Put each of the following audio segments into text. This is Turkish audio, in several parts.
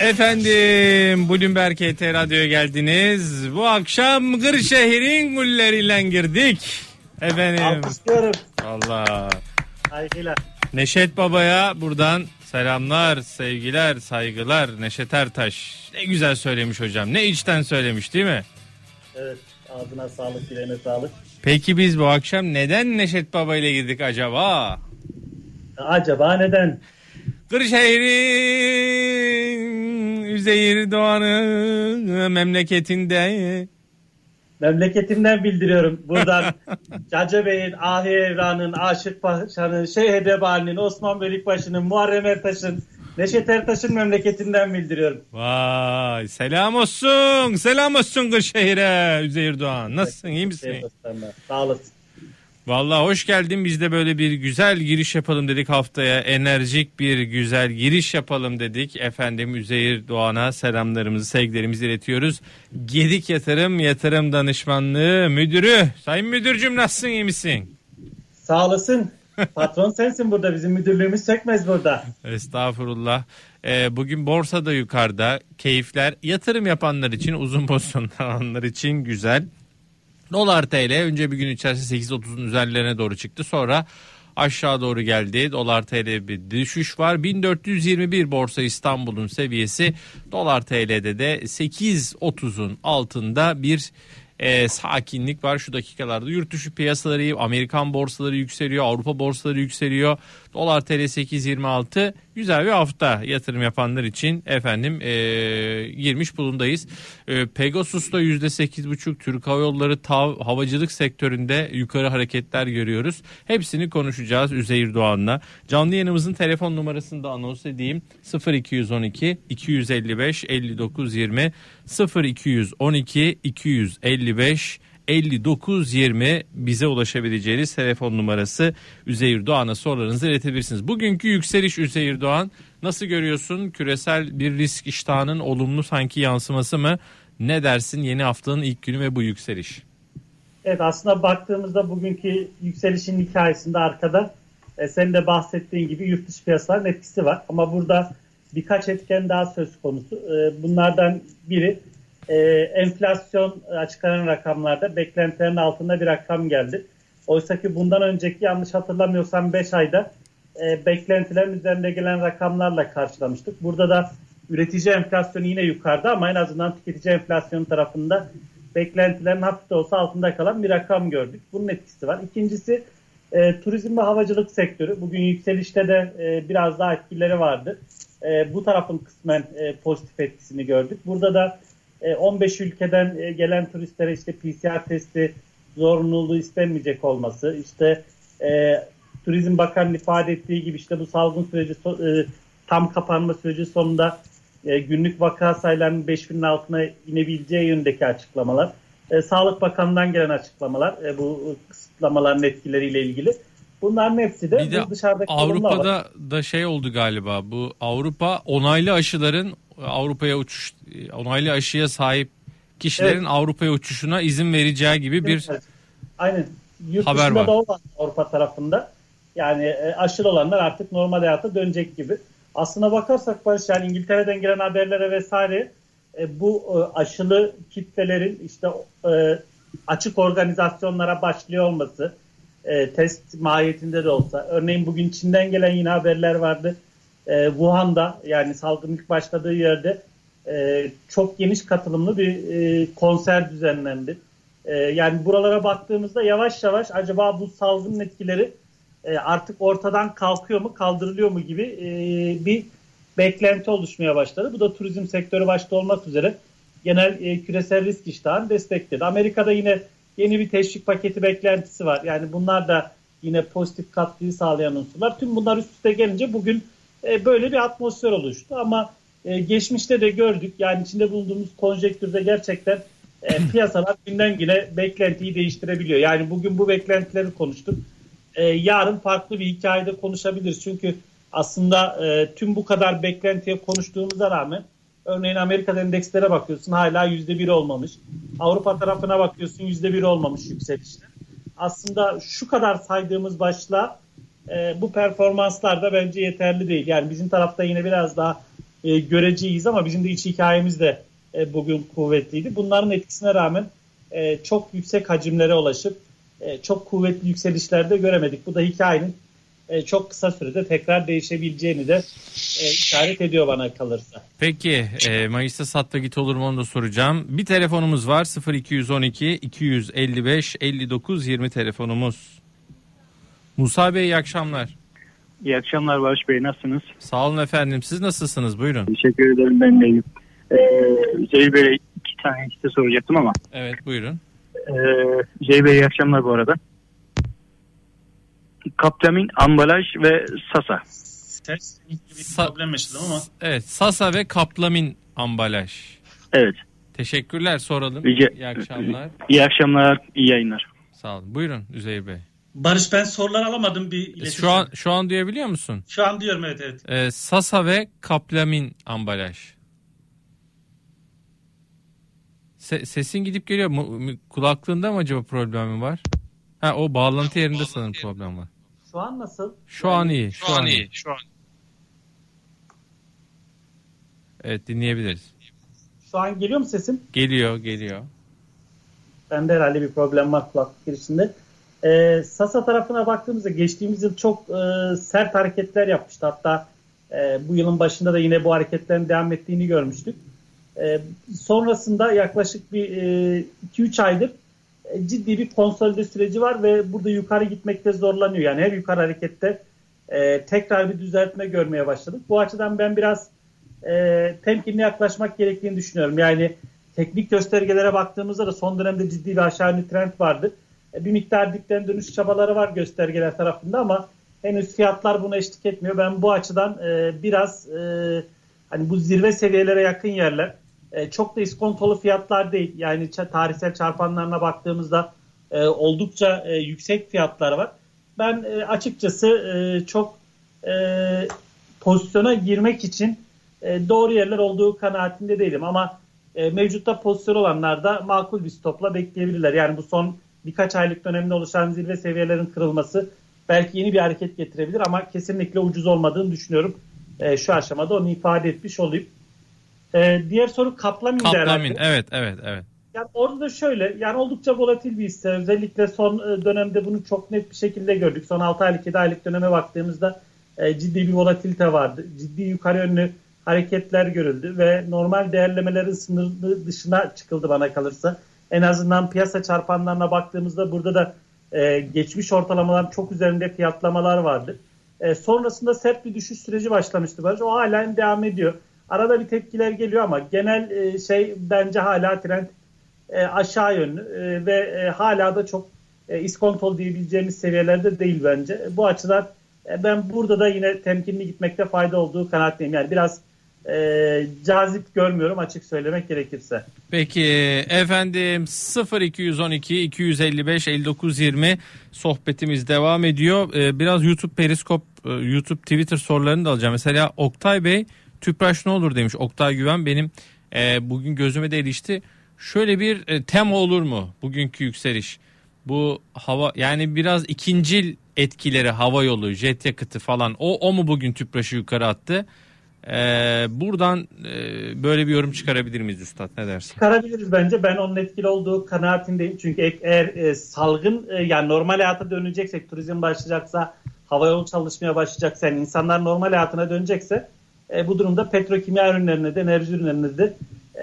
Efendim Bloomberg HT Radyo'ya geldiniz. Bu akşam Kırşehir'in gulleriyle girdik. Efendim. Alkışlıyorum. Allah. Saygıyla. Neşet Baba'ya buradan selamlar, sevgiler, saygılar. Neşet Ertaş. Ne güzel söylemiş hocam. Ne içten söylemiş değil mi? Evet ağzına sağlık dileğine sağlık. Peki biz bu akşam neden Neşet Baba ile girdik acaba? Acaba neden? Kırşehir'in Üzeyir Doğan'ı memleketinde Memleketimden bildiriyorum. Buradan Caca Bey'in, Ahi Evran'ın, Aşık Paşa'nın, Şeyh Edebali'nin, Osman Bölükbaşı'nın, Muharrem Ertaş'ın, Neşet Ertaş'ın memleketinden bildiriyorum. Vay selam olsun selam olsun Kırşehir'e Üzeyir Doğan nasılsın iyi misin? Sağ olasın. Vallahi hoş geldin biz de böyle bir güzel giriş yapalım dedik haftaya enerjik bir güzel giriş yapalım dedik efendim Üzeyir Doğan'a selamlarımızı sevgilerimizi iletiyoruz. Gedik Yatırım Yatırım Danışmanlığı Müdürü Sayın Müdürcüm nasılsın iyi misin? Sağ olasın. Patron sensin burada. Bizim müdürlüğümüz sökmez burada. Estağfurullah. Ee, bugün borsada yukarıda keyifler yatırım yapanlar için uzun pozisyon alanlar için güzel. Dolar TL önce bir gün içerisinde 8.30'un üzerlerine doğru çıktı. Sonra aşağı doğru geldi. Dolar TL bir düşüş var. 1421 Borsa İstanbul'un seviyesi. Dolar TL'de de 8.30'un altında bir e, sakinlik var şu dakikalarda. Yurt dışı piyasaları Amerikan borsaları yükseliyor, Avrupa borsaları yükseliyor. Dolar TL 8.26 güzel bir hafta yatırım yapanlar için efendim e, girmiş bulundayız. E, Pegasus'ta %8.5 Türk Hava Yolları tav, havacılık sektöründe yukarı hareketler görüyoruz. Hepsini konuşacağız Üzeyir Doğan'la. Canlı yayınımızın telefon numarasını da anons edeyim. 0212 255 59 20 0212 255 5920 bize ulaşabileceğiniz telefon numarası Üzeyir Doğan'a sorularınızı iletebilirsiniz. Bugünkü yükseliş Üzeyir Doğan nasıl görüyorsun? Küresel bir risk iştahının olumlu sanki yansıması mı? Ne dersin yeni haftanın ilk günü ve bu yükseliş? Evet aslında baktığımızda bugünkü yükselişin hikayesinde arkada e, senin de bahsettiğin gibi yurt dışı piyasaların etkisi var. Ama burada birkaç etken daha söz konusu. E, bunlardan biri e, enflasyon açıklanan rakamlarda beklentilerin altında bir rakam geldi. Oysa ki bundan önceki yanlış hatırlamıyorsam 5 ayda e, beklentilerin üzerinde gelen rakamlarla karşılamıştık. Burada da üretici enflasyonu yine yukarıda ama en azından tüketici enflasyonu tarafında beklentilerin hafif de olsa altında kalan bir rakam gördük. Bunun etkisi var. İkincisi e, turizm ve havacılık sektörü. Bugün yükselişte de e, biraz daha etkileri vardı. E, bu tarafın kısmen e, pozitif etkisini gördük. Burada da 15 e, ülkeden e, gelen turistlere işte PCR testi zorunluluğu istenmeyecek olması, işte e, Turizm Bakanı'nın ifade ettiği gibi işte bu salgın süreci e, tam kapanma süreci sonunda e, günlük vaka sayılarının 5000'in altına inebileceği yönündeki açıklamalar, e, Sağlık Bakanı'ndan gelen açıklamalar e, bu kısıtlamaların etkileriyle ilgili. Bunların hepsi de, bir de dışarıdaki Avrupa'da da şey oldu galiba. Bu Avrupa onaylı aşıların Avrupa'ya uçuş onaylı aşıya sahip kişilerin evet. Avrupa'ya uçuşuna izin vereceği gibi bir evet. Aynen. Yurt haber var. Da olan Avrupa tarafında. Yani e, aşılı olanlar artık normal hayata dönecek gibi. Aslına bakarsak Barış yani İngiltere'den gelen haberlere vesaire e, bu e, aşılı kitlelerin işte e, açık organizasyonlara başlıyor olması e, test mahiyetinde de olsa. Örneğin bugün Çin'den gelen yine haberler vardı. E, Wuhan'da yani salgın ilk başladığı yerde e, çok geniş katılımlı bir e, konser düzenlendi. E, yani buralara baktığımızda yavaş yavaş acaba bu salgının etkileri e, artık ortadan kalkıyor mu kaldırılıyor mu gibi e, bir beklenti oluşmaya başladı. Bu da turizm sektörü başta olmak üzere genel e, küresel risk iştahını destekledi. Amerika'da yine yeni bir teşvik paketi beklentisi var. Yani bunlar da yine pozitif katkıyı sağlayan unsurlar. Tüm bunlar üst üste gelince bugün e, böyle bir atmosfer oluştu. Ama e, geçmişte de gördük. Yani içinde bulunduğumuz konjektürde gerçekten e, piyasalar günden güne beklentiyi değiştirebiliyor. Yani bugün bu beklentileri konuştuk. E, yarın farklı bir hikayede konuşabiliriz. Çünkü aslında e, tüm bu kadar beklentiye konuştuğumuza rağmen Örneğin Amerika endekslere bakıyorsun hala yüzde bir olmamış. Avrupa tarafına bakıyorsun yüzde bir olmamış yükselişte. Aslında şu kadar saydığımız başla e, bu performanslar da bence yeterli değil. Yani bizim tarafta yine biraz daha e, göreceğiz ama bizim de iç hikayemiz de e, bugün kuvvetliydi. Bunların etkisine rağmen e, çok yüksek hacimlere ulaşıp e, çok kuvvetli yükselişlerde göremedik. Bu da hikayenin e, çok kısa sürede tekrar değişebileceğini de e, işaret ediyor bana kalırsa. Peki e, Mayıs'ta sat ve git olur mu onu da soracağım. Bir telefonumuz var 0212 255 59 20 telefonumuz. Musa Bey iyi akşamlar. İyi akşamlar Barış Bey nasılsınız? Sağ olun efendim siz nasılsınız buyurun. Teşekkür ederim ben de iyiyim. Ee, Zeyl Bey'e iki tane işte soracaktım ama. Evet buyurun. Ee, Zeyl Bey iyi akşamlar bu arada. Kaptamin, ambalaj ve Sasa. Ses bir Sa- problem yaşadım ama. Evet Sasa ve Kaplamin ambalaj. Evet. Teşekkürler soralım. Rica, iyi akşamlar. İyi akşamlar, iyi yayınlar. Sağ olun. Buyurun Üzeyir Bey. Barış ben sorular alamadım bir iletişim. Şu an şu an duyabiliyor musun? Şu an diyorum evet evet. Ee, Sasa ve Kaplamin ambalaj. Se- sesin gidip geliyor. Mu- kulaklığında mı acaba problemi var? Ha o bağlantı yerinde sanırım problem var. Şu an nasıl? Şu an iyi. Şu, an iyi. Şu an. Evet dinleyebiliriz. Şu an geliyor mu sesim? Geliyor, geliyor. Bende herhalde bir problem var kulaklık girişinde. Ee, Sasa tarafına baktığımızda geçtiğimiz yıl çok e, sert hareketler yapmıştı. Hatta e, bu yılın başında da yine bu hareketlerin devam ettiğini görmüştük. E, sonrasında yaklaşık bir e, 2-3 aydır e, ciddi bir konsolide süreci var ve burada yukarı gitmekte zorlanıyor. Yani her yukarı harekette e, tekrar bir düzeltme görmeye başladık. Bu açıdan ben biraz e, temkinli yaklaşmak gerektiğini düşünüyorum. Yani teknik göstergelere baktığımızda da son dönemde ciddi bir aşağı yönlü trend vardı. E, bir miktar dipten dönüş çabaları var göstergeler tarafında ama henüz fiyatlar buna eşlik etmiyor. Ben bu açıdan e, biraz e, hani bu zirve seviyelere yakın yerler e, çok da iskontolu fiyatlar değil. Yani tarihsel çarpanlarına baktığımızda e, oldukça e, yüksek fiyatlar var. Ben e, açıkçası e, çok e, pozisyona girmek için e, doğru yerler olduğu kanaatinde değilim ama e, mevcutta pozisyon olanlar da makul bir stopla bekleyebilirler. Yani bu son birkaç aylık dönemde oluşan zirve seviyelerin kırılması belki yeni bir hareket getirebilir ama kesinlikle ucuz olmadığını düşünüyorum. E, şu aşamada onu ifade etmiş olayım. E, diğer soru Kaplamin'de Kaplamin, evet, evet, evet. Yani orada da şöyle, yani oldukça volatil bir hisse. Özellikle son e, dönemde bunu çok net bir şekilde gördük. Son 6 aylık, 7 aylık döneme baktığımızda e, ciddi bir volatilite vardı. Ciddi yukarı yönlü hareketler görüldü ve normal değerlemelerin sınırlı dışına çıkıldı bana kalırsa. En azından piyasa çarpanlarına baktığımızda burada da e, geçmiş ortalamaların çok üzerinde fiyatlamalar vardı. E, sonrasında sert bir düşüş süreci başlamıştı. Barış. O halen devam ediyor. Arada bir tepkiler geliyor ama genel e, şey bence hala trend e, aşağı yönlü e, ve e, hala da çok e, iskontol diyebileceğimiz seviyelerde değil bence. Bu açıdan e, ben burada da yine temkinli gitmekte fayda olduğu kanaatteyim. Yani biraz e, cazip görmüyorum açık söylemek gerekirse. Peki efendim 0212 255 59 20 sohbetimiz devam ediyor. Ee, biraz YouTube Periskop, e, YouTube Twitter sorularını da alacağım. Mesela Oktay Bey Tüpraş ne olur demiş. Oktay Güven benim e, bugün gözüme de ilişti. Şöyle bir e, tema olur mu bugünkü yükseliş? Bu hava yani biraz ikincil etkileri hava yolu, jet yakıtı falan o, o mu bugün Tüpraş'ı yukarı attı? Ee, buradan e, böyle bir yorum çıkarabilir miyiz Üstad ne dersin? Çıkarabiliriz bence. Ben onun etkili olduğu kanaatindeyim. Çünkü eğer e, salgın e, yani normal hayata döneceksek, turizm başlayacaksa, hava yolu çalışmaya başlayacaksa, yani insanlar normal hayatına dönecekse e, bu durumda petrokimya ürünlerine de enerji ürünlerine de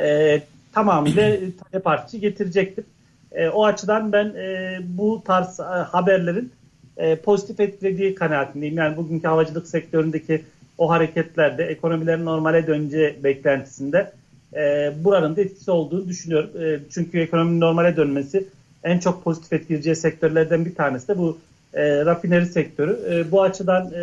e, tamamıyla talep artışı getirecektir. E, o açıdan ben e, bu tarz e, haberlerin e, pozitif etkilediği kanaatindeyim. Yani bugünkü havacılık sektöründeki o hareketlerde ekonomilerin normale döneceği beklentisinde e, buranın da etkisi olduğunu düşünüyorum. E, çünkü ekonominin normale dönmesi en çok pozitif etkileyeceği sektörlerden bir tanesi de bu e, rafineri sektörü. E, bu açıdan e,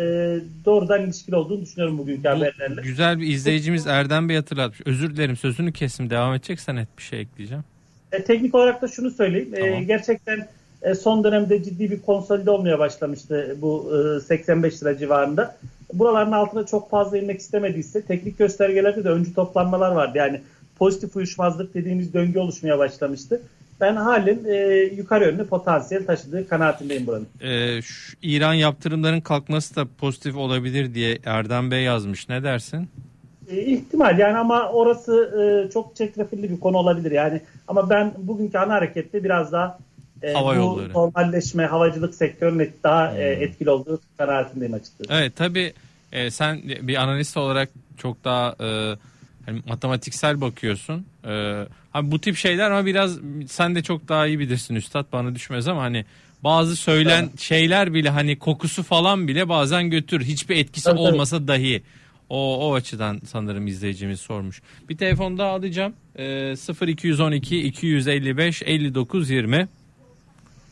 doğrudan ilişkili olduğunu düşünüyorum bugünkü bu, haberlerle. Güzel bir izleyicimiz Erdem Bey hatırlatmış. Özür dilerim sözünü kesim devam edeceksen net bir şey ekleyeceğim. E, teknik olarak da şunu söyleyeyim. E, tamam. E, gerçekten e, son dönemde ciddi bir konsolide olmaya başlamıştı bu e, 85 lira civarında. Buraların altına çok fazla inmek istemediyse teknik göstergelerde de öncü toplanmalar vardı. Yani pozitif uyuşmazlık dediğimiz döngü oluşmaya başlamıştı. Ben halen e, yukarı yönlü potansiyel taşıdığı kanaatindeyim buranın. Ee, şu İran yaptırımların kalkması da pozitif olabilir diye Erdem Bey yazmış. Ne dersin? E, ihtimal yani ama orası e, çok çetrefilli bir konu olabilir yani. Ama ben bugünkü ana harekette biraz daha e, Hava bu yolları. normalleşme havacılık sektörünün daha e, hmm. e, etkili olduğu kanaatindeyim açıkçası. Evet tabii e, sen bir analist olarak çok daha e, hani matematiksel bakıyorsun. E, hani bu tip şeyler ama biraz sen de çok daha iyi bilirsin üstad bana düşmez ama hani bazı söylen evet. şeyler bile hani kokusu falan bile bazen götür. Hiçbir etkisi evet, olmasa evet. dahi. O, o açıdan sanırım izleyicimiz sormuş. Bir telefon daha alacağım. E, 0212 255 59 20.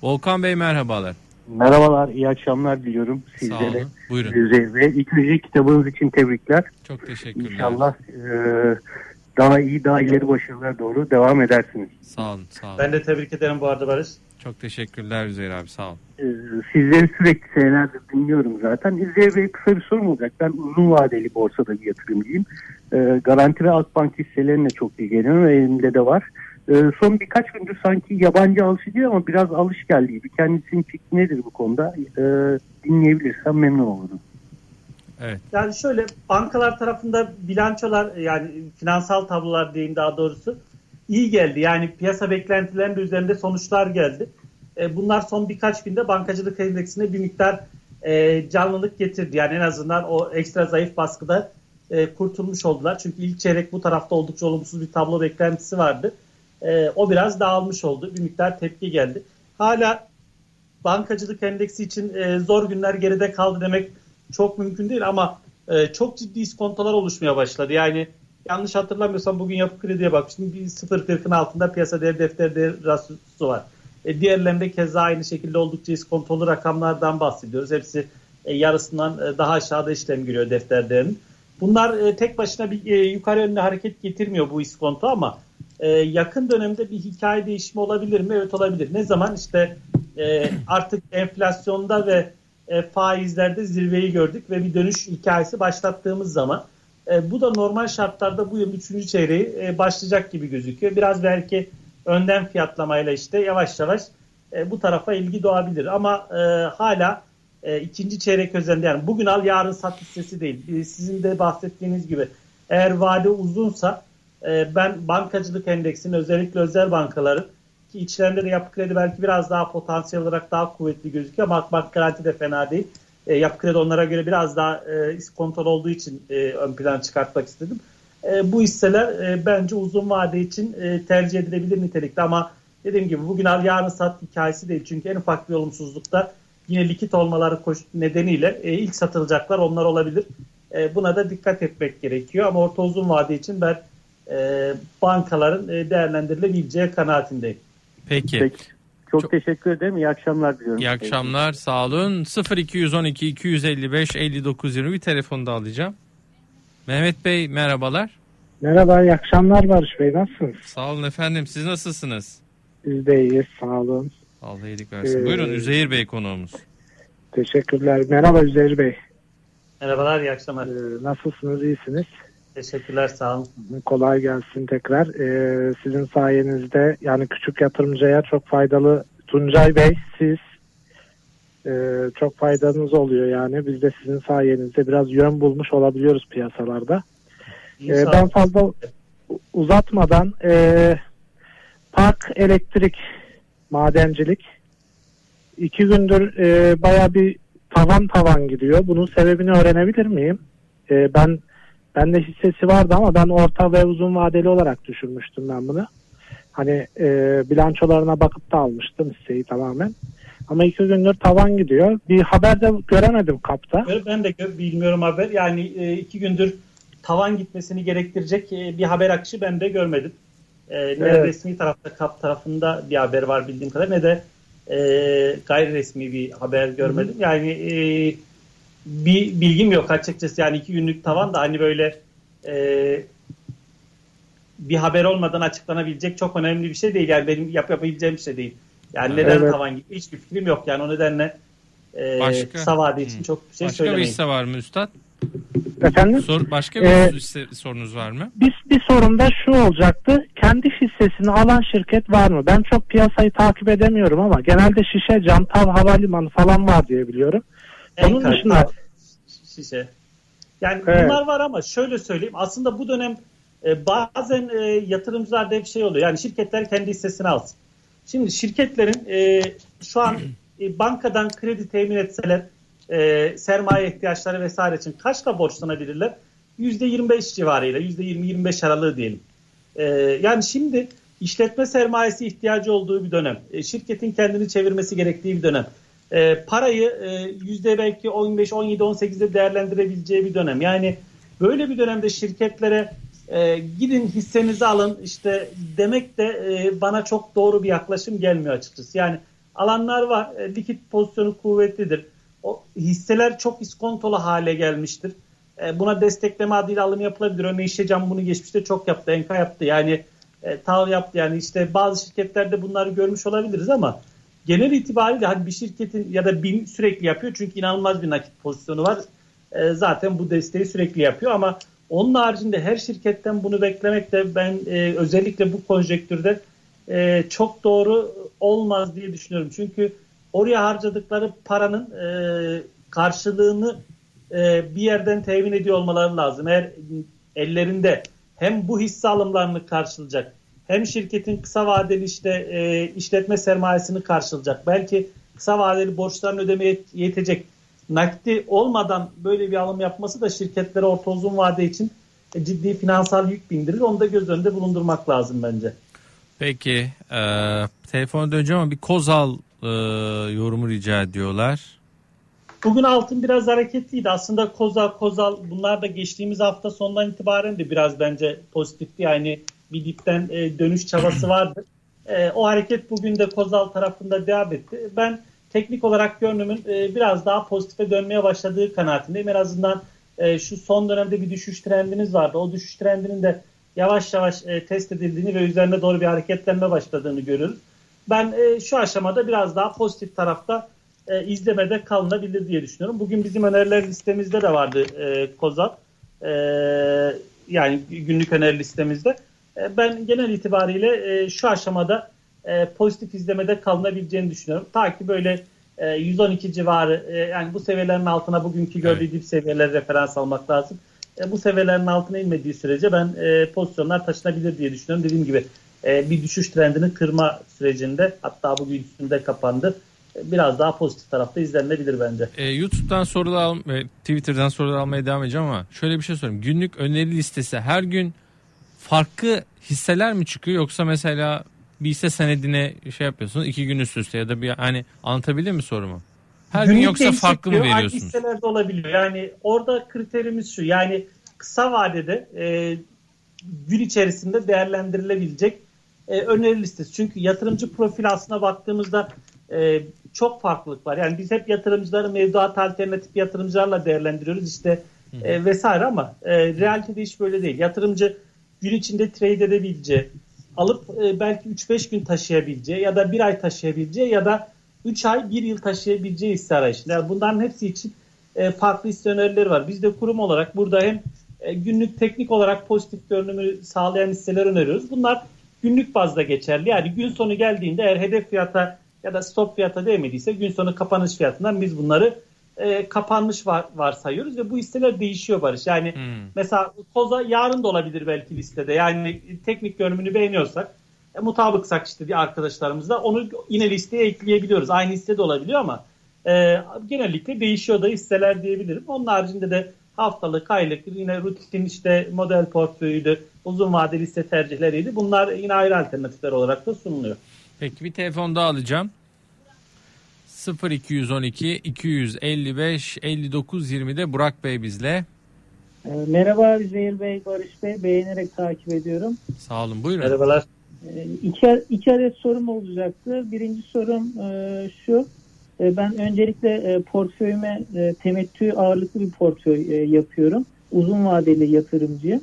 Volkan Bey merhabalar. Merhabalar, iyi akşamlar diliyorum sizlere. Sağ olun, buyurun. İlk önce kitabınız için tebrikler. Çok teşekkürler. İnşallah e, daha iyi, daha ileri başarılar doğru devam edersiniz. Sağ olun, sağ olun. Ben de tebrik ederim bu arada Barış. Çok teşekkürler Üzeyir abi, sağ olun. E, sizleri sürekli senelerdir dinliyorum zaten. Üzeyir Bey kısa bir sorum olacak. Ben uzun vadeli borsada bir yatırımcıyım. E, Garanti ve Akbank hisselerine çok ilgileniyorum ve elimde de var. E, son birkaç gündür sanki yabancı alış ediyor ama biraz alış geldi gibi. Kendisinin fikri nedir bu konuda? E, dinleyebilirsem memnun olurum. Evet. Yani şöyle bankalar tarafında bilançolar yani finansal tablolar diyeyim daha doğrusu iyi geldi. Yani piyasa beklentilerinin üzerinde sonuçlar geldi. E, bunlar son birkaç günde bankacılık endeksine bir miktar e, canlılık getirdi. Yani en azından o ekstra zayıf baskıda e, kurtulmuş oldular. Çünkü ilk çeyrek bu tarafta oldukça olumsuz bir tablo beklentisi vardı. E, o biraz dağılmış oldu. Bir miktar tepki geldi. Hala bankacılık endeksi için e, zor günler geride kaldı demek çok mümkün değil ama e, çok ciddi iskontolar oluşmaya başladı. Yani yanlış hatırlamıyorsam bugün yapı krediye bakmıştım. Bir 0.40'ın altında piyasa değer defter değer rasyosu var. E, diğerlerinde keza aynı şekilde oldukça iskontolu rakamlardan bahsediyoruz. Hepsi e, yarısından e, daha aşağıda işlem görüyor defter değerinin. Bunlar e, tek başına bir e, yukarı yönlü hareket getirmiyor bu iskonto ama e, yakın dönemde bir hikaye değişimi olabilir mi? Evet olabilir. Ne zaman? İşte e, artık enflasyonda ve e, faizlerde zirveyi gördük ve bir dönüş hikayesi başlattığımız zaman e, bu da normal şartlarda bu yıl 3. çeyreği e, başlayacak gibi gözüküyor. Biraz belki önden fiyatlamayla işte yavaş yavaş e, bu tarafa ilgi doğabilir. Ama e, hala e, ikinci çeyrek özelinde yani bugün al yarın sat listesi değil. E, sizin de bahsettiğiniz gibi eğer vade uzunsa e, ben bankacılık endeksinin özellikle özel bankaların ki içlerinde de yapı kredi belki biraz daha potansiyel olarak daha kuvvetli gözüküyor ama bank garanti de fena değil. E, yapı kredi onlara göre biraz daha e, kontrol olduğu için e, ön plan çıkartmak istedim. E, bu hisseler e, bence uzun vade için e, tercih edilebilir nitelikte ama dediğim gibi bugün al yarın sat hikayesi değil. Çünkü en ufak bir olumsuzlukta yine likit olmaları nedeniyle e, ilk satılacaklar onlar olabilir. E, buna da dikkat etmek gerekiyor ama orta uzun vade için ben e, bankaların e, değerlendirilebileceği kanaatindeyim. Peki. Peki. Çok, Çok teşekkür ederim. İyi akşamlar diliyorum. İyi akşamlar. Sağ olun. 0212 255 59 20 bir telefonu da alacağım. Mehmet Bey merhabalar. Merhaba, iyi akşamlar Barış Bey. Nasılsınız? Sağ olun efendim. Siz nasılsınız? Biz de iyiyiz. Sağ olun. Allah iyilik versin. Ee, Buyurun Üzeyir Bey konuğumuz. Teşekkürler. Merhaba Üzeyir Bey. Merhabalar, iyi akşamlar. Ee, nasılsınız, iyisiniz? Teşekkürler, sağ olun. Kolay gelsin tekrar. Ee, sizin sayenizde yani küçük yatırımcıya çok faydalı. Tuncay Bey, siz e, çok faydanız oluyor yani. Biz de sizin sayenizde biraz yön bulmuş olabiliyoruz piyasalarda. Ee, ben fazla uzatmadan e, park elektrik madencilik iki gündür e, baya bir tavan tavan gidiyor. Bunun sebebini öğrenebilir miyim? E, ben Bende hissesi vardı ama ben orta ve uzun vadeli olarak düşünmüştüm ben bunu. Hani e, bilançolarına bakıp da almıştım hisseyi tamamen. Ama iki gündür tavan gidiyor. Bir haber de göremedim kapta. Ben de bilmiyorum haber. Yani e, iki gündür tavan gitmesini gerektirecek e, bir haber akışı ben de görmedim. E, ne evet. resmi tarafta kap tarafında bir haber var bildiğim kadar ne de e, gayri resmi bir haber görmedim. Hı. Yani e, bir bilgim yok açıkçası. Yani iki günlük tavan da hani böyle e, bir haber olmadan açıklanabilecek çok önemli bir şey değil. Yani benim yap yapabileceğim bir şey değil. Yani neden evet. tavan gibi hiçbir fikrim yok. Yani o nedenle e, başka, kısa vade için çok bir şey başka söylemeyin. Başka bir hisse var mı Üstad? Efendim? Sor, başka bir ee, hisse, sorunuz var mı? Bir, bir sorun da şu olacaktı. Kendi hissesini alan şirket var mı? Ben çok piyasayı takip edemiyorum ama genelde şişe, camtal, havalimanı falan var diye biliyorum. Onun dışında şişe. Yani evet. bunlar var ama şöyle söyleyeyim. Aslında bu dönem e, bazen e, yatırımcılarda hep şey oluyor. Yani şirketler kendi hissesini alsın. Şimdi şirketlerin e, şu an e, bankadan kredi temin etseler e, sermaye ihtiyaçları vesaire için kaçla borçlanabilirler? %25 civarıyla, %20-25 aralığı diyelim. E, yani şimdi işletme sermayesi ihtiyacı olduğu bir dönem. E, şirketin kendini çevirmesi gerektiği bir dönem. E, parayı e, yüzde belki 15, 17, 18'de değerlendirebileceği bir dönem. Yani böyle bir dönemde şirketlere e, gidin hissenizi alın işte demek de e, bana çok doğru bir yaklaşım gelmiyor açıkçası. Yani alanlar var. E, likit pozisyonu kuvvetlidir. O hisseler çok iskontolu hale gelmiştir. E, buna destekleme adıyla alım yapılabilir. Örneğin Şecam bunu geçmişte çok yaptı. Enka yaptı. Yani e, TAV yaptı. Yani işte bazı şirketlerde bunları görmüş olabiliriz ama genel itibariyle hani bir şirketin ya da BİM sürekli yapıyor. Çünkü inanılmaz bir nakit pozisyonu var. E, zaten bu desteği sürekli yapıyor ama onun haricinde her şirketten bunu beklemek de ben e, özellikle bu konjektürde e, çok doğru olmaz diye düşünüyorum. Çünkü oraya harcadıkları paranın e, karşılığını e, bir yerden temin ediyor olmaları lazım. Eğer ellerinde hem bu hisse alımlarını karşılayacak hem şirketin kısa vadeli işte e, işletme sermayesini karşılayacak. Belki kısa vadeli borçlarını ödemeye yetecek nakdi olmadan böyle bir alım yapması da şirketlere orta uzun vade için ciddi finansal yük bindirir. Onu da göz önünde bulundurmak lazım bence. Peki e, telefona döneceğim ama bir Kozal e, yorumu rica ediyorlar. Bugün altın biraz hareketliydi. Aslında Kozal, Kozal bunlar da geçtiğimiz hafta sonundan itibaren de biraz bence pozitifti. Yani bir dipten e, dönüş çabası vardı. E, o hareket bugün de Kozal tarafında devam etti. Ben teknik olarak görünümün e, biraz daha pozitife dönmeye başladığı kanaatindeyim. En azından e, şu son dönemde bir düşüş trendiniz vardı. O düşüş trendinin de yavaş yavaş e, test edildiğini ve üzerine doğru bir hareketlenme başladığını görürüz. Ben e, şu aşamada biraz daha pozitif tarafta e, izlemede kalınabilir diye düşünüyorum. Bugün bizim öneriler listemizde de vardı e, Kozap. E, yani günlük öneri listemizde. E, ben genel itibariyle e, şu aşamada e, pozitif izlemede kalınabileceğini düşünüyorum. Ta ki böyle e, 112 civarı e, yani bu seviyelerin altına bugünkü gördüğü evet. dip seviyeleri referans almak lazım. E, bu seviyelerin altına inmediği sürece ben e, pozisyonlar taşınabilir diye düşünüyorum. Dediğim gibi e, bir düşüş trendini kırma sürecinde hatta bugün üstünde kapandı. E, biraz daha pozitif tarafta izlenebilir bence. E, YouTube'dan sorular ve Twitter'dan sorular almaya devam edeceğim ama şöyle bir şey sorayım. Günlük öneri listesi her gün farklı hisseler mi çıkıyor yoksa mesela bir hisse senedine şey yapıyorsunuz iki gün üst üste ya da bir hani anlatabilir mi sorumu? Her gün yoksa farklı mı veriyorsunuz? Aynı hisselerde olabiliyor. Yani orada kriterimiz şu. Yani kısa vadede e, gün içerisinde değerlendirilebilecek e, öneri listesi. Çünkü yatırımcı profil aslına baktığımızda e, çok farklılık var. Yani biz hep yatırımcıları mevduat alternatif yatırımcılarla değerlendiriyoruz işte e, vesaire ama e, realitede iş böyle değil. Yatırımcı gün içinde trade edebileceği, alıp e, belki 3-5 gün taşıyabileceği ya da bir ay taşıyabileceği ya da 3 ay 1 yıl taşıyabileceği hisse arayışında. Yani bunların hepsi için e, farklı hisse önerileri var. Biz de kurum olarak burada hem e, günlük teknik olarak pozitif görünümü sağlayan hisseler öneriyoruz. Bunlar günlük bazda geçerli. Yani gün sonu geldiğinde eğer hedef fiyata ya da stop fiyata değmediyse gün sonu kapanış fiyatından biz bunları e, kapanmış var, varsayıyoruz ve bu listeler değişiyor Barış. Yani hmm. mesela Koza yarın da olabilir belki listede. Yani teknik görünümünü beğeniyorsak e, mutabıksak işte bir arkadaşlarımızla onu yine listeye ekleyebiliyoruz. Aynı liste de olabiliyor ama e, genellikle değişiyor da hisseler diyebilirim. Onun haricinde de haftalık, aylık, yine rutin işte model portföyüydü, uzun vadeli liste tercihleriydi. Bunlar yine ayrı alternatifler olarak da sunuluyor. Peki bir telefon daha alacağım. 0212 255 59 20'de Burak Bey bizle. Ee, merhaba Zehir Bey, Barış Bey. Beğenerek takip ediyorum. Sağ olun. Buyurun. Merhabalar. Ee, iki, iki adet sorum olacaktı. Birinci sorum e, şu. E, ben öncelikle e, portföyüme temettü ağırlıklı bir portföy yapıyorum. Uzun vadeli yatırımcıyım.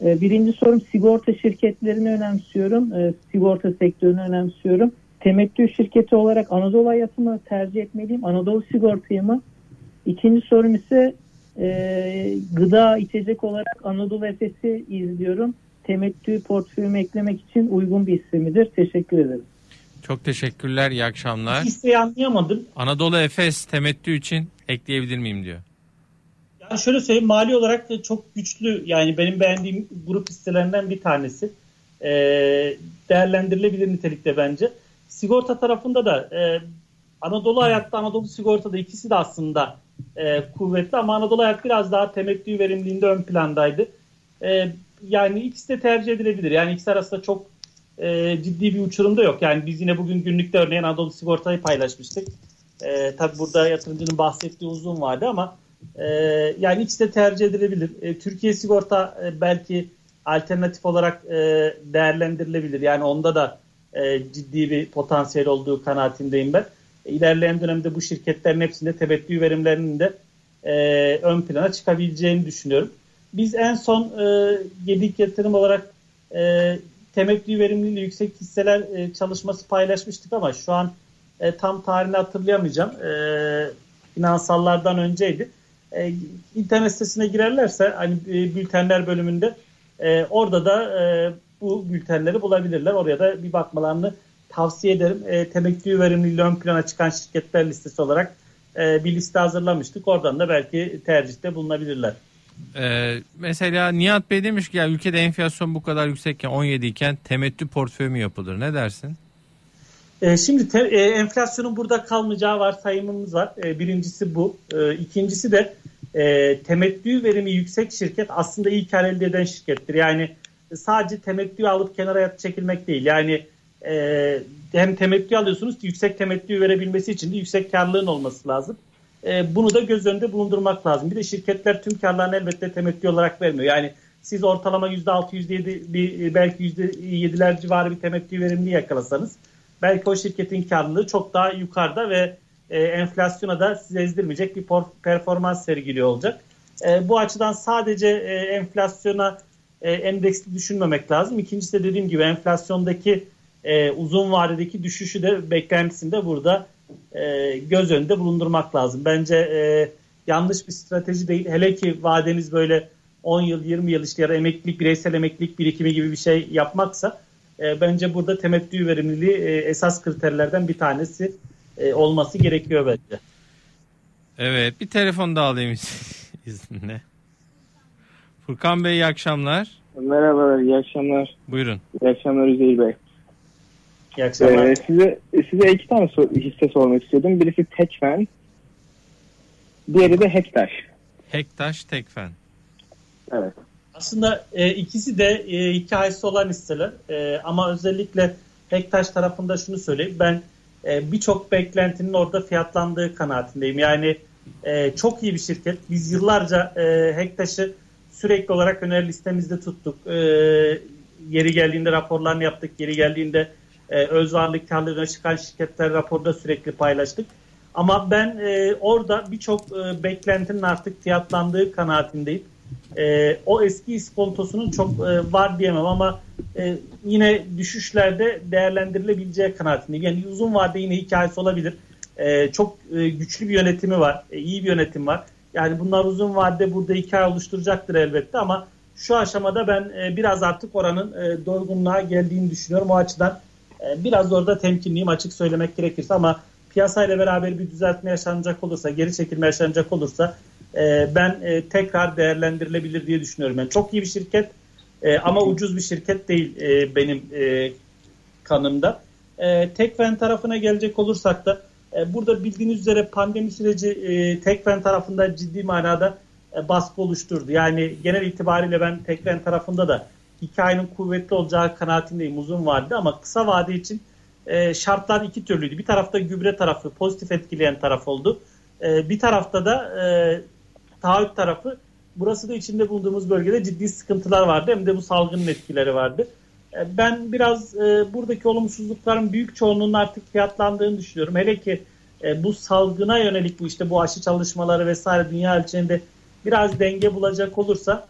Birinci sorum sigorta şirketlerini önemsiyorum. Sigorta sektörünü önemsiyorum temettü şirketi olarak Anadolu Hayatı mı tercih etmeliyim? Anadolu Sigorta'yı mı? İkinci sorum ise e, gıda içecek olarak Anadolu Efes'i izliyorum. Temettü portföyüme eklemek için uygun bir hisse midir? Teşekkür ederim. Çok teşekkürler. İyi akşamlar. Hisseyi anlayamadım. Anadolu Efes temettü için ekleyebilir miyim diyor. Ya Ben şöyle söyleyeyim mali olarak da çok güçlü yani benim beğendiğim grup hisselerinden bir tanesi. E, değerlendirilebilir nitelikte bence. Sigorta tarafında da e, Anadolu Hayat'ta Anadolu Sigorta'da ikisi de aslında e, kuvvetli ama Anadolu Hayat biraz daha temettü verimliliğinde ön plandaydı. E, yani ikisi de tercih edilebilir. Yani ikisi arasında çok e, ciddi bir uçurum da yok. Yani biz yine bugün günlükte örneğin Anadolu Sigorta'yı paylaşmıştık. E, tabii burada yatırımcının bahsettiği uzun vardı ama e, yani ikisi de tercih edilebilir. E, Türkiye Sigorta e, belki alternatif olarak e, değerlendirilebilir. Yani onda da e, ciddi bir potansiyel olduğu kanaatindeyim ben. E, ilerleyen dönemde bu şirketlerin hepsinde tebettü verimlerinin de e, ön plana çıkabileceğini düşünüyorum. Biz en son e, Gedik yatırım olarak e, temettü verimliliği yüksek hisseler e, çalışması paylaşmıştık ama şu an e, tam tarihini hatırlayamayacağım. E, finansallardan önceydi. E, internet sitesine girerlerse hani e, bültenler bölümünde e, orada da e, bu bültenleri bulabilirler. Oraya da bir bakmalarını tavsiye ederim. E, temettü verimliliği ön plana çıkan şirketler listesi olarak e, bir liste hazırlamıştık. Oradan da belki tercihte bulunabilirler. Ee, mesela Nihat Bey demiş ki ya ülkede enflasyon bu kadar yüksekken 17 iken temettü portföyü mü yapılır? Ne dersin? E, şimdi te, e, enflasyonun burada kalmayacağı var sayımımız var. E, birincisi bu. E, ikincisi de e, temettü verimi yüksek şirket aslında iyi kar elde eden şirkettir. Yani sadece temettü alıp kenara çekilmek değil. Yani e, hem temettü alıyorsunuz yüksek temettü verebilmesi için de yüksek karlılığın olması lazım. E, bunu da göz önünde bulundurmak lazım. Bir de şirketler tüm karlarını elbette temettü olarak vermiyor. Yani siz ortalama %6, %7, bir, belki %7'ler civarı bir temettü verimli yakalasanız belki o şirketin karlılığı çok daha yukarıda ve e, enflasyona da size ezdirmeyecek bir performans sergiliyor olacak. E, bu açıdan sadece e, enflasyona e, endeksli düşünmemek lazım. İkincisi de dediğim gibi enflasyondaki e, uzun vadedeki düşüşü de beklentisinde burada e, göz önünde bulundurmak lazım. Bence e, yanlış bir strateji değil. Hele ki vadeniz böyle 10 yıl 20 yıl işte ya da emeklilik bireysel emeklilik birikimi gibi bir şey yapmaksa e, bence burada temettü verimliliği e, esas kriterlerden bir tanesi e, olması gerekiyor bence. Evet bir telefon da alayım izninle. Furkan Bey iyi akşamlar. Merhabalar iyi akşamlar. Buyurun. İyi akşamlar Üzeyir Bey. İyi akşamlar. Ee, size, size iki tane sor, hisse sormak istiyordum. Birisi Tekfen, diğeri de Hektaş. Hektaş, Tekfen. Evet. Aslında e, ikisi de e, hikayesi olan hisseler e, ama özellikle Hektaş tarafında şunu söyleyeyim. Ben e, birçok beklentinin orada fiyatlandığı kanaatindeyim. Yani e, çok iyi bir şirket. Biz yıllarca e, Hektaş'ı sürekli olarak öneri listemizde tuttuk. E, yeri geldiğinde raporlarını yaptık. Yeri geldiğinde e, öz varlık karlılığına çıkan şirketler raporda sürekli paylaştık. Ama ben e, orada birçok e, beklentinin artık fiyatlandığı kanaatindeyim. E, o eski iskontosunun çok e, var diyemem ama e, yine düşüşlerde değerlendirilebileceği kanaatindeyim. Yani uzun vade yine hikayesi olabilir. E, çok e, güçlü bir yönetimi var. E, iyi bir yönetim var. Yani bunlar uzun vadede burada hikaye oluşturacaktır elbette ama şu aşamada ben e, biraz artık oranın e, doygunluğa geldiğini düşünüyorum. O açıdan e, biraz orada temkinliyim açık söylemek gerekirse ama piyasayla beraber bir düzeltme yaşanacak olursa, geri çekilme yaşanacak olursa ben tekrar değerlendirilebilir diye düşünüyorum. Yani çok iyi bir şirket ama ucuz bir şirket değil benim kanımda. Tekfen tarafına gelecek olursak da burada bildiğiniz üzere pandemi süreci Tekfen tarafında ciddi manada baskı oluşturdu. Yani genel itibariyle ben Tekfen tarafında da hikayenin kuvvetli olacağı kanaatindeyim uzun vadede ama kısa vade için e, şartlar iki türlüydü. Bir tarafta gübre tarafı pozitif etkileyen taraf oldu. E, bir tarafta da e, taahhüt tarafı burası da içinde bulunduğumuz bölgede ciddi sıkıntılar vardı. Hem de bu salgının etkileri vardı. E, ben biraz e, buradaki olumsuzlukların büyük çoğunluğunun artık fiyatlandığını düşünüyorum. Hele ki e, bu salgına yönelik bu işte bu aşı çalışmaları vesaire dünya ölçeğinde biraz denge bulacak olursa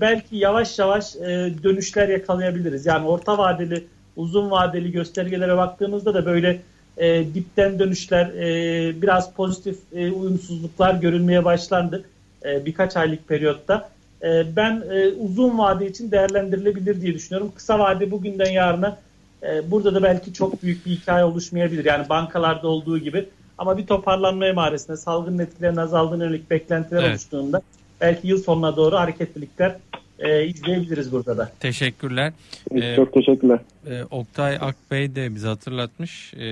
belki yavaş yavaş dönüşler yakalayabiliriz. Yani orta vadeli, uzun vadeli göstergelere baktığımızda da böyle e, dipten dönüşler, e, biraz pozitif e, uyumsuzluklar görülmeye başlandı e, birkaç aylık periyotta. E, ben e, uzun vade için değerlendirilebilir diye düşünüyorum. Kısa vade bugünden yarına e, burada da belki çok büyük bir hikaye oluşmayabilir. Yani bankalarda olduğu gibi. Ama bir toparlanma emaresinde salgının etkilerinin azaldığına yönelik beklentiler evet. oluştuğunda belki yıl sonuna doğru hareketlilikler e, izleyebiliriz burada da. Teşekkürler. Ee, Çok teşekkürler. E, Oktay Akbey de bize hatırlatmış. E,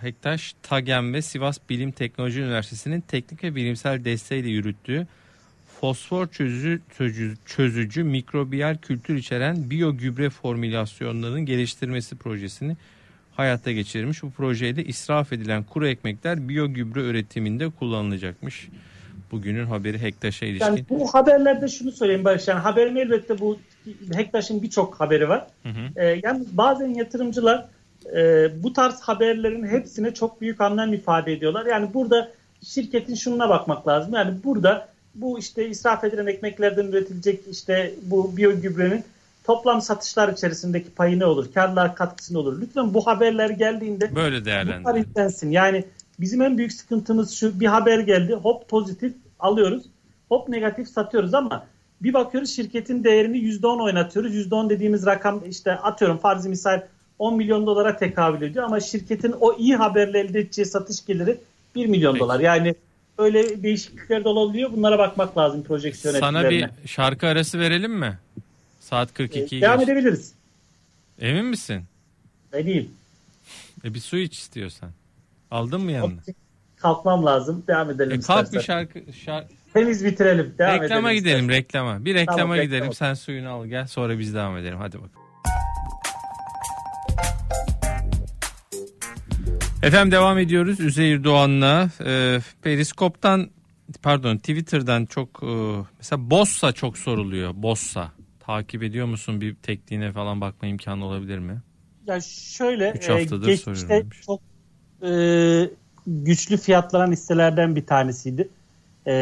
Hektaş, TAGEM ve Sivas Bilim Teknoloji Üniversitesi'nin teknik ve bilimsel desteğiyle yürüttüğü fosfor çözücü, çözücü, çözücü mikrobiyal kültür içeren biyogübre formülasyonlarının geliştirmesi projesini hayata geçirmiş. Bu projede israf edilen kuru ekmekler biyogübre üretiminde kullanılacakmış. Bugünün haberi Hektaş'a ilişkin. Yani bu haberlerde şunu söyleyeyim Barış. Yani haberin elbette bu Hektaş'ın birçok haberi var. Hı hı. Ee, yani bazen yatırımcılar e, bu tarz haberlerin hepsine çok büyük anlam ifade ediyorlar. Yani burada şirketin şununa bakmak lazım. Yani burada bu işte israf edilen ekmeklerden üretilecek işte bu biyogübrenin toplam satışlar içerisindeki payı ne olur? Karlar katkısı ne olur? Lütfen bu haberler geldiğinde böyle değerlendirin. Yani bizim en büyük sıkıntımız şu bir haber geldi hop pozitif alıyoruz hop negatif satıyoruz ama bir bakıyoruz şirketin değerini %10 oynatıyoruz. %10 dediğimiz rakam işte atıyorum farzi misal 10 milyon dolara tekabül ediyor ama şirketin o iyi haberle elde edeceği satış geliri 1 milyon Peki. dolar. Yani öyle değişiklikler de olabiliyor. Bunlara bakmak lazım projeksiyon Sana bir şarkı arası verelim mi? Saat 42. Ee, devam geç. edebiliriz. Emin misin? Eminim. E bir su iç istiyorsan. Aldın mı yanına? Kalkmam lazım. Devam edelim e, kalk bir şarkı, şarkı. Temiz bitirelim. Devam reklama edelim gidelim istersen. reklama. Bir reklama tamam, gidelim. Reklam. Sen suyunu al gel. Sonra biz devam edelim. Hadi bakalım. Efendim devam ediyoruz Üzeyir Doğan'la. E, Periskop'tan pardon Twitter'dan çok e, mesela Bossa çok soruluyor. Bossa. Takip ediyor musun? Bir tekniğine falan bakma imkanı olabilir mi? Ya şöyle Üç haftadır e, geçmişte çok e, güçlü fiyatlanan hisselerden bir tanesiydi. E,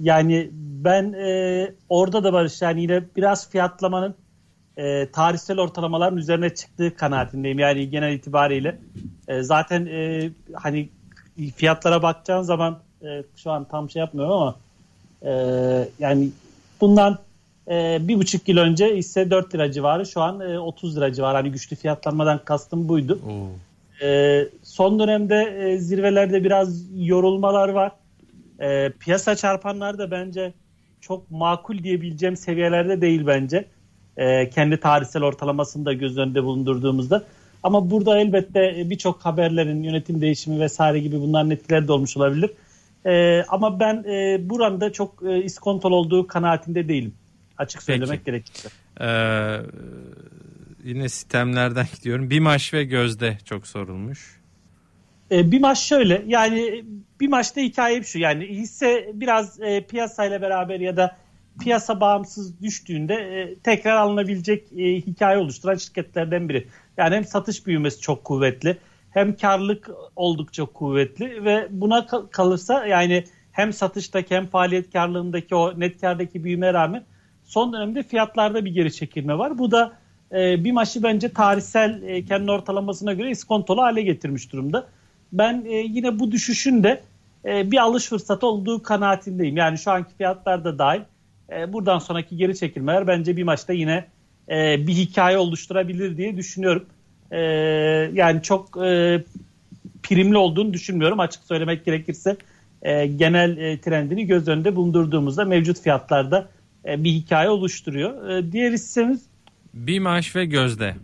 yani ben e, orada da Barış yani yine biraz fiyatlamanın e, tarihsel ortalamaların üzerine çıktığı kanaatindeyim. Yani genel itibariyle e, zaten e, hani fiyatlara bakacağın zaman e, şu an tam şey yapmıyorum ama e, yani bundan e, bir buçuk yıl önce ise 4 lira civarı şu an e, 30 lira civarı. Hani güçlü fiyatlanmadan kastım buydu. E, son dönemde e, zirvelerde biraz yorulmalar var. E, piyasa çarpanlar da bence çok makul diyebileceğim seviyelerde değil bence. E, kendi tarihsel ortalamasını da göz önünde bulundurduğumuzda. Ama burada elbette birçok haberlerin yönetim değişimi vesaire gibi bunların etkileri de olmuş olabilir. E, ama ben e, buranda çok e, iskontol olduğu kanaatinde değilim. Açık söylemek Peki. gerekirse. Ee, yine sistemlerden gidiyorum. Bimaş ve Gözde çok sorulmuş. E, bir maç şöyle yani bir maçta hikaye şu yani hisse biraz e, piyasayla beraber ya da piyasa bağımsız düştüğünde e, tekrar alınabilecek e, hikaye oluşturan şirketlerden biri. Yani hem satış büyümesi çok kuvvetli hem karlılık oldukça kuvvetli ve buna kalırsa yani hem satıştaki hem faaliyet karlılığındaki o net kardaki büyüme rağmen son dönemde fiyatlarda bir geri çekilme var. Bu da e, bir maçı bence tarihsel e, kendi ortalamasına göre iskontolu hale getirmiş durumda. Ben e, yine bu düşüşün de e, bir alış fırsatı olduğu kanaatindeyim. Yani şu anki fiyatlar da dahil. E, buradan sonraki geri çekilmeler bence bir maçta yine e, bir hikaye oluşturabilir diye düşünüyorum. E, yani çok e, primli olduğunu düşünmüyorum açık söylemek gerekirse. E, genel e, trendini göz önünde bulundurduğumuzda mevcut fiyatlarda e, bir hikaye oluşturuyor. E, diğer hissemiz BİMAŞ ve Gözde.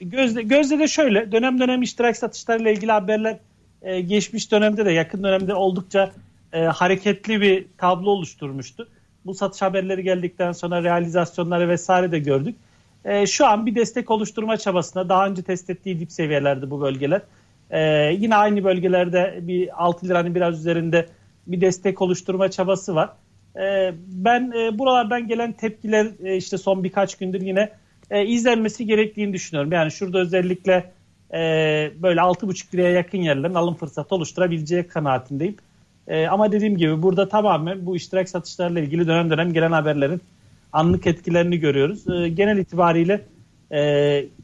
Gözde, Gözde de şöyle dönem dönem iştirak satışlarıyla ilgili haberler e, geçmiş dönemde de yakın dönemde oldukça e, hareketli bir tablo oluşturmuştu. Bu satış haberleri geldikten sonra realizasyonları vesaire de gördük. E, şu an bir destek oluşturma çabasında daha önce test ettiği dip seviyelerde bu bölgeler. E, yine aynı bölgelerde bir 6 liranın biraz üzerinde bir destek oluşturma çabası var. E, ben e, buralardan gelen tepkiler e, işte son birkaç gündür yine e, izlenmesi gerektiğini düşünüyorum. Yani şurada özellikle e, böyle 6,5 liraya yakın yerlerin alım fırsatı oluşturabileceği kanaatindeyim. E, ama dediğim gibi burada tamamen bu iştirak satışlarla ilgili dönem dönem gelen haberlerin anlık etkilerini görüyoruz. E, genel itibariyle e,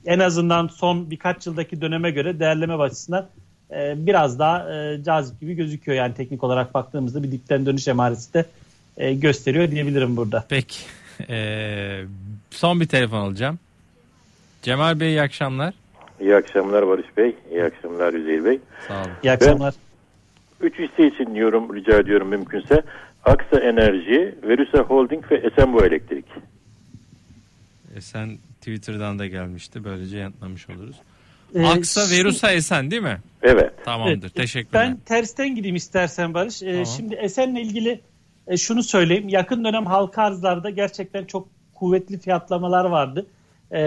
en azından son birkaç yıldaki döneme göre değerleme açısından e, biraz daha e, cazip gibi gözüküyor. Yani teknik olarak baktığımızda bir dipten dönüş emaresi de e, gösteriyor diyebilirim burada. Peki. Ee, son bir telefon alacağım. Cemal Bey iyi akşamlar. İyi akşamlar Barış Bey. İyi akşamlar Üzeyir Bey. Sağ olun. İyi akşamlar. Ben 3 hisse için diyorum rica ediyorum mümkünse. Aksa Enerji, Verusa Holding ve Esenboğa Elektrik. Esen Twitter'dan da gelmişti. Böylece yanıtlamış oluruz. Ee, Aksa Verusa Esen değil mi? Evet. Tamamdır. Evet. Teşekkürler. Ben tersten gideyim istersen Barış. Ee, tamam. Şimdi Esen'le ilgili e, şunu söyleyeyim. Yakın dönem halka arzlarda gerçekten çok kuvvetli fiyatlamalar vardı. E,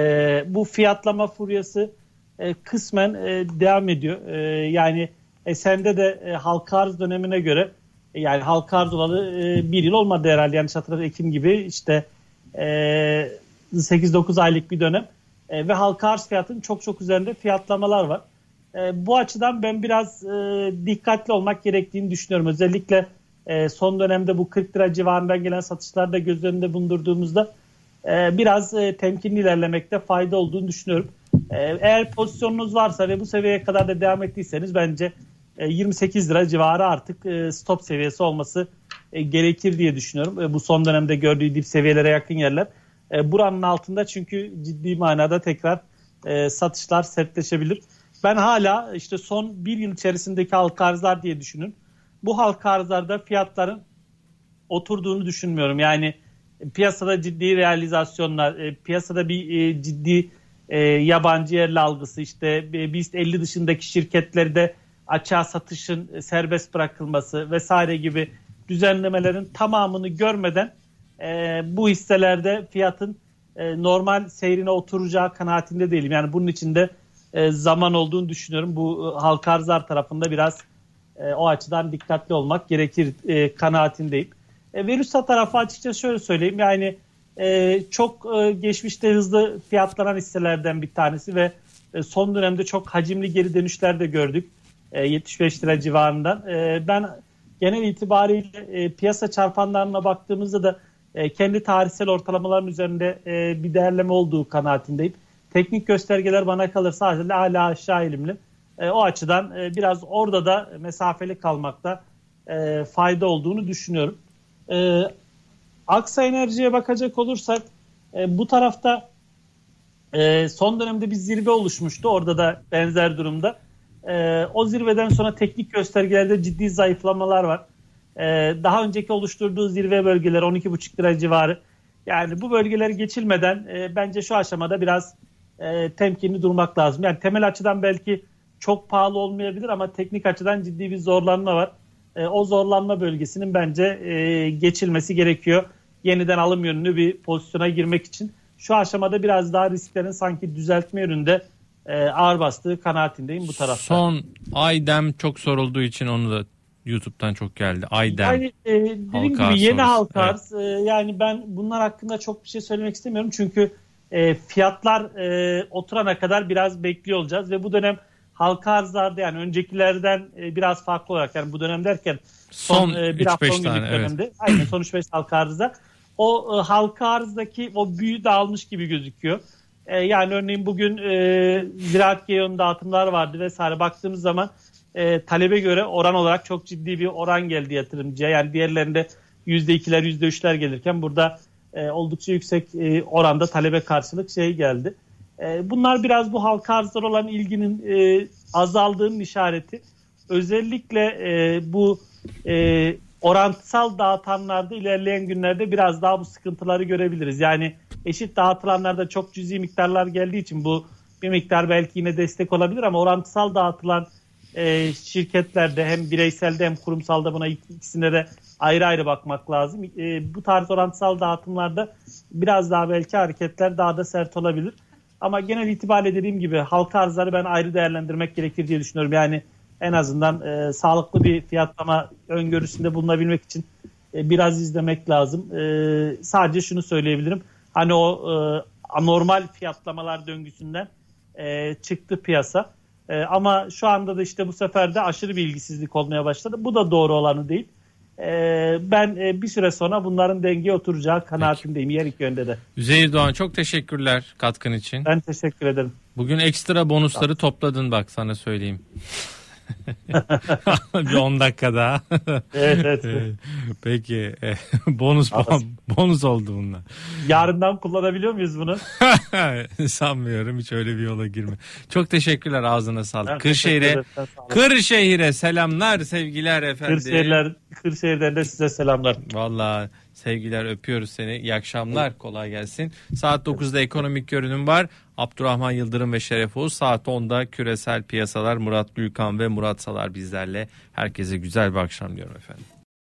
bu fiyatlama furyası e, kısmen e, devam ediyor. E, yani Esen'de de e, halka arz dönemine göre e, yani halka arz olalı e, bir yıl olmadı herhalde yanlış hatırlamıyorum Ekim gibi işte e, 8-9 aylık bir dönem e, ve halka arz fiyatının çok çok üzerinde fiyatlamalar var. E, bu açıdan ben biraz e, dikkatli olmak gerektiğini düşünüyorum. Özellikle e, son dönemde bu 40 lira civarından gelen satışlarda göz önünde bulundurduğumuzda e, biraz e, temkinli ilerlemekte fayda olduğunu düşünüyorum. E, eğer pozisyonunuz varsa ve bu seviyeye kadar da devam ettiyseniz bence 28 lira civarı artık e, stop seviyesi olması e, gerekir diye düşünüyorum. E, bu son dönemde gördüğü dip seviyelere yakın yerler. E, buranın altında çünkü ciddi manada tekrar e, satışlar sertleşebilir. Ben hala işte son bir yıl içerisindeki halka arzlar diye düşünün. Bu halka arzlarda fiyatların oturduğunu düşünmüyorum. Yani piyasada ciddi realizasyonlar, e, piyasada bir e, ciddi e, yabancı yerli algısı, işte e, BIST 50 dışındaki şirketlerde açığa satışın e, serbest bırakılması vesaire gibi düzenlemelerin tamamını görmeden e, bu hisselerde fiyatın e, normal seyrine oturacağı kanaatinde değilim. Yani bunun içinde e, zaman olduğunu düşünüyorum. Bu e, halka arzlar tarafında biraz e, o açıdan dikkatli olmak gerekir e, kanaatindeyim. E, Verusa tarafı açıkçası şöyle söyleyeyim yani e, çok e, geçmişte hızlı fiyatlanan hisselerden bir tanesi ve e, son dönemde çok hacimli geri dönüşler de gördük. E, 75 lira civarından. E, ben genel itibariyle e, piyasa çarpanlarına baktığımızda da e, kendi tarihsel ortalamaların üzerinde e, bir değerleme olduğu kanaatindeyim. Teknik göstergeler bana kalırsa hala aşağı elimli. E, o açıdan e, biraz orada da mesafeli kalmakta e, fayda olduğunu düşünüyorum. E, Aksa Enerji'ye bakacak olursak e, bu tarafta e, son dönemde bir zirve oluşmuştu. Orada da benzer durumda. E, o zirveden sonra teknik göstergelerde ciddi zayıflamalar var. E, daha önceki oluşturduğu zirve bölgeleri 12,5 lira civarı. Yani bu bölgeleri geçilmeden e, bence şu aşamada biraz e, temkinli durmak lazım. Yani temel açıdan belki çok pahalı olmayabilir ama teknik açıdan ciddi bir zorlanma var. E, o zorlanma bölgesinin bence e, geçilmesi gerekiyor. Yeniden alım yönlü bir pozisyona girmek için. Şu aşamada biraz daha risklerin sanki düzeltme yönünde e, ağır bastığı kanaatindeyim bu tarafta. Son Aydem çok sorulduğu için onu da YouTube'dan çok geldi. Aydem. Yani e, dediğim gibi yeni halka arz. Evet. E, yani ben bunlar hakkında çok bir şey söylemek istemiyorum. Çünkü e, fiyatlar e, oturana kadar biraz bekliyor olacağız ve bu dönem halka arzlarda yani öncekilerden e, biraz farklı olarak yani bu dönem derken son, son e, bir hafta 10 günlük dönemde evet. aynen son 3-5 halka arzda o e, halka arzdaki o büyü dağılmış gibi gözüküyor. E, yani örneğin bugün e, ziraat geyonu dağıtımlar vardı vesaire baktığımız zaman e, talebe göre oran olarak çok ciddi bir oran geldi yatırımcıya. Yani diğerlerinde %2'ler %3'ler gelirken burada e, oldukça yüksek e, oranda talebe karşılık şey geldi. E, bunlar biraz bu halka arzlar olan ilginin e, azaldığının işareti. Özellikle e, bu e, orantısal dağıtanlarda ilerleyen günlerde biraz daha bu sıkıntıları görebiliriz. Yani eşit dağıtılanlarda çok cüzi miktarlar geldiği için bu bir miktar belki yine destek olabilir ama orantısal dağıtılan e, şirketlerde hem bireyselde hem kurumsalda buna ikisine de ayrı ayrı bakmak lazım. E, bu tarz orantısal dağıtımlarda biraz daha belki hareketler daha da sert olabilir. Ama genel itibariyle dediğim gibi halka arzları ben ayrı değerlendirmek gerekir diye düşünüyorum. Yani en azından e, sağlıklı bir fiyatlama öngörüsünde bulunabilmek için e, biraz izlemek lazım. E, sadece şunu söyleyebilirim. Hani o e, anormal fiyatlamalar döngüsünden e, çıktı piyasa. E, ama şu anda da işte bu sefer de aşırı bir ilgisizlik olmaya başladı. Bu da doğru olanı değil. E, ben e, bir süre sonra bunların dengeye oturacağı kanaatindeyim Peki. yer iki yönde de. Üzeyir Doğan çok teşekkürler katkın için. Ben teşekkür ederim. Bugün ekstra bonusları topladın bak sana söyleyeyim. bir 10 dakika daha. evet evet. Peki e, bonus puan, bonus oldu bunlar. Yarından kullanabiliyor muyuz bunu? Sanmıyorum hiç öyle bir yola girme. Çok teşekkürler ağzına sağlık. Kırşehir'e. Kırşehir'e selamlar sevgiler efendim. Kırşehirler, Kırşehir'den de size selamlar. Valla sevgiler öpüyoruz seni. İyi akşamlar kolay gelsin. Saat 9'da ekonomik görünüm var. Abdurrahman Yıldırım ve Şeref Oğuz. Saat 10'da küresel piyasalar Murat Büyükan ve Murat Salar bizlerle. Herkese güzel bir akşam diyorum efendim.